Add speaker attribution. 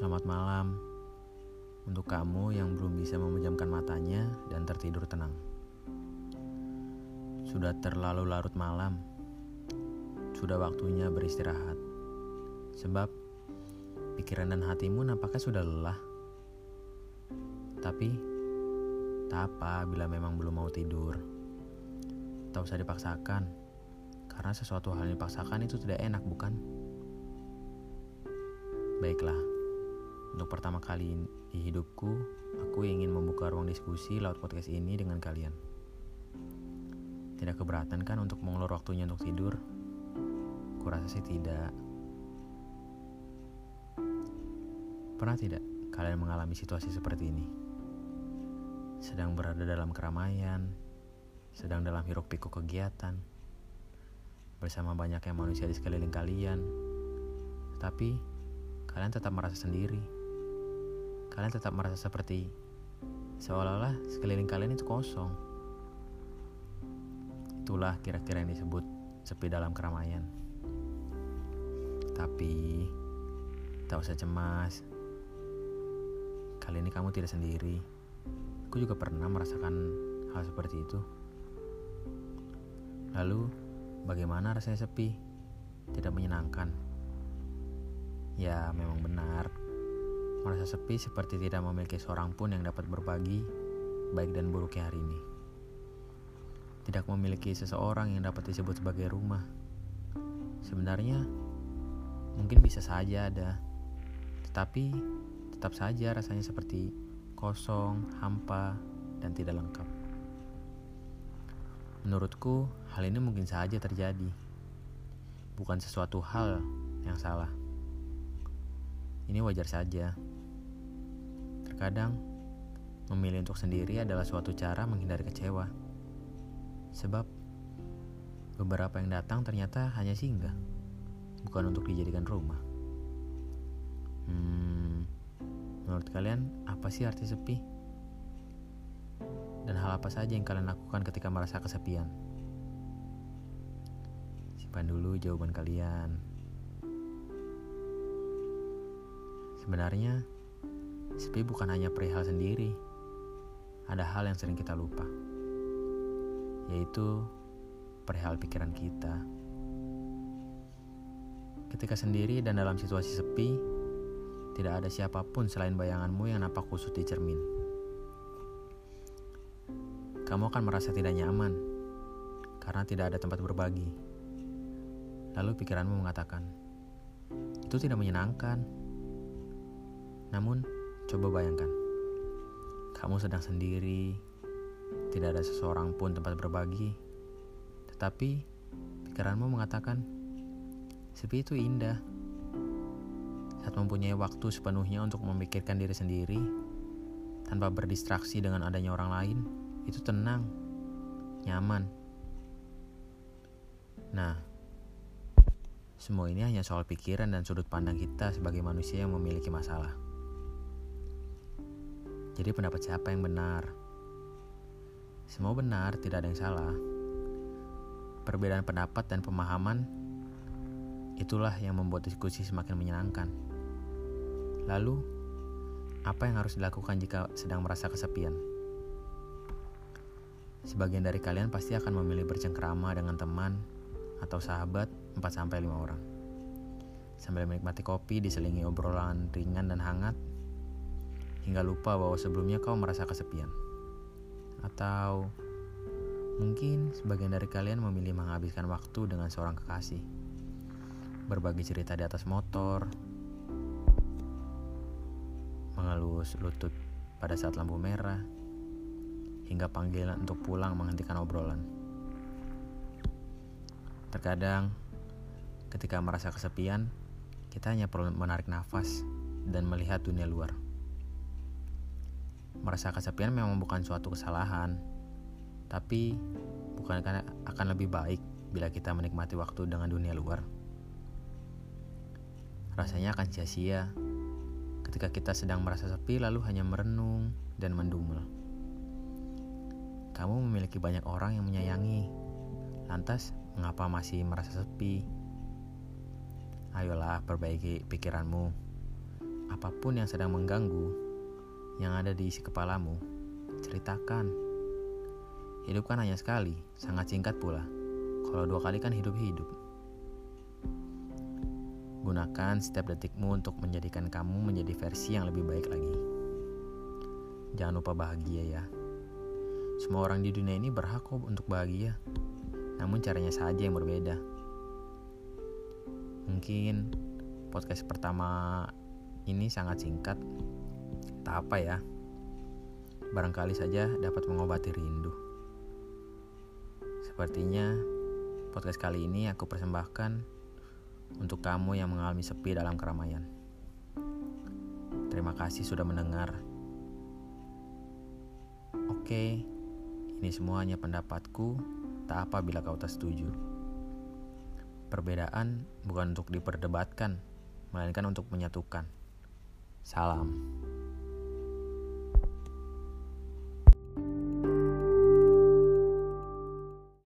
Speaker 1: Selamat malam untuk kamu yang belum bisa memejamkan matanya dan tertidur tenang. Sudah terlalu larut malam, sudah waktunya beristirahat, sebab pikiran dan hatimu nampaknya sudah lelah. Tapi, tak apa bila memang belum mau tidur. Tak usah dipaksakan, karena sesuatu hal yang dipaksakan itu tidak enak, bukan? Baiklah, untuk pertama kali di hidupku, aku ingin membuka ruang diskusi lewat podcast ini dengan kalian. Tidak keberatan kan untuk mengulur waktunya untuk tidur? Kurasa sih tidak. Pernah tidak kalian mengalami situasi seperti ini? Sedang berada dalam keramaian, sedang dalam hiruk pikuk kegiatan, bersama banyaknya manusia di sekeliling kalian, tapi kalian tetap merasa sendiri kalian tetap merasa seperti seolah-olah sekeliling kalian itu kosong. Itulah kira-kira yang disebut sepi dalam keramaian. Tapi tak usah cemas. Kali ini kamu tidak sendiri. Aku juga pernah merasakan hal seperti itu. Lalu, bagaimana rasanya sepi? Tidak menyenangkan. Ya, memang benar Merasa sepi seperti tidak memiliki seorang pun yang dapat berbagi baik dan buruknya hari ini. Tidak memiliki seseorang yang dapat disebut sebagai rumah. Sebenarnya mungkin bisa saja ada, tetapi tetap saja rasanya seperti kosong, hampa, dan tidak lengkap. Menurutku, hal ini mungkin saja terjadi, bukan sesuatu hal yang salah. Ini wajar saja. Terkadang, memilih untuk sendiri adalah suatu cara menghindari kecewa. Sebab, beberapa yang datang ternyata hanya singgah, bukan untuk dijadikan rumah. Hmm, menurut kalian, apa sih arti sepi? Dan hal apa saja yang kalian lakukan ketika merasa kesepian? Simpan dulu jawaban kalian. Sebenarnya, sepi bukan hanya perihal sendiri. Ada hal yang sering kita lupa, yaitu perihal pikiran kita. Ketika sendiri dan dalam situasi sepi, tidak ada siapa pun selain bayanganmu yang nampak kusut di cermin. Kamu akan merasa tidak nyaman karena tidak ada tempat berbagi. Lalu pikiranmu mengatakan, "Itu tidak menyenangkan." Namun, coba bayangkan, kamu sedang sendiri, tidak ada seseorang pun tempat berbagi, tetapi pikiranmu mengatakan, sepi itu indah. Saat mempunyai waktu sepenuhnya untuk memikirkan diri sendiri, tanpa berdistraksi dengan adanya orang lain, itu tenang, nyaman. Nah, semua ini hanya soal pikiran dan sudut pandang kita sebagai manusia yang memiliki masalah. Jadi pendapat siapa yang benar? Semua benar, tidak ada yang salah. Perbedaan pendapat dan pemahaman itulah yang membuat diskusi semakin menyenangkan. Lalu, apa yang harus dilakukan jika sedang merasa kesepian? Sebagian dari kalian pasti akan memilih bercengkrama dengan teman atau sahabat 4-5 orang. Sambil menikmati kopi diselingi obrolan ringan dan hangat, hingga lupa bahwa sebelumnya kau merasa kesepian. Atau mungkin sebagian dari kalian memilih menghabiskan waktu dengan seorang kekasih. Berbagi cerita di atas motor, mengelus lutut pada saat lampu merah, hingga panggilan untuk pulang menghentikan obrolan. Terkadang, ketika merasa kesepian, kita hanya perlu menarik nafas dan melihat dunia luar. Merasa kesepian memang bukan suatu kesalahan, tapi bukan akan lebih baik bila kita menikmati waktu dengan dunia luar. Rasanya akan sia-sia ketika kita sedang merasa sepi lalu hanya merenung dan mendumel. Kamu memiliki banyak orang yang menyayangi, lantas mengapa masih merasa sepi? Ayolah perbaiki pikiranmu. apa pun yang sedang mengganggu, yang ada di isi kepalamu, ceritakan. Hidup kan hanya sekali, sangat singkat pula. Kalau dua kali kan hidup-hidup. Gunakan setiap detikmu untuk menjadikan kamu menjadi versi yang lebih baik lagi. Jangan lupa bahagia ya. Semua orang di dunia ini berhak kok untuk bahagia. Namun caranya saja yang berbeda. Mungkin podcast pertama ini sangat singkat. Tak apa ya. Barangkali saja dapat mengobati rindu. Sepertinya podcast kali ini aku persembahkan untuk kamu yang mengalami sepi dalam keramaian. Terima kasih sudah mendengar. Oke, ini semuanya pendapatku, tak apa bila kau tak setuju. Perbedaan bukan untuk diperdebatkan, melainkan untuk menyatukan. Salam.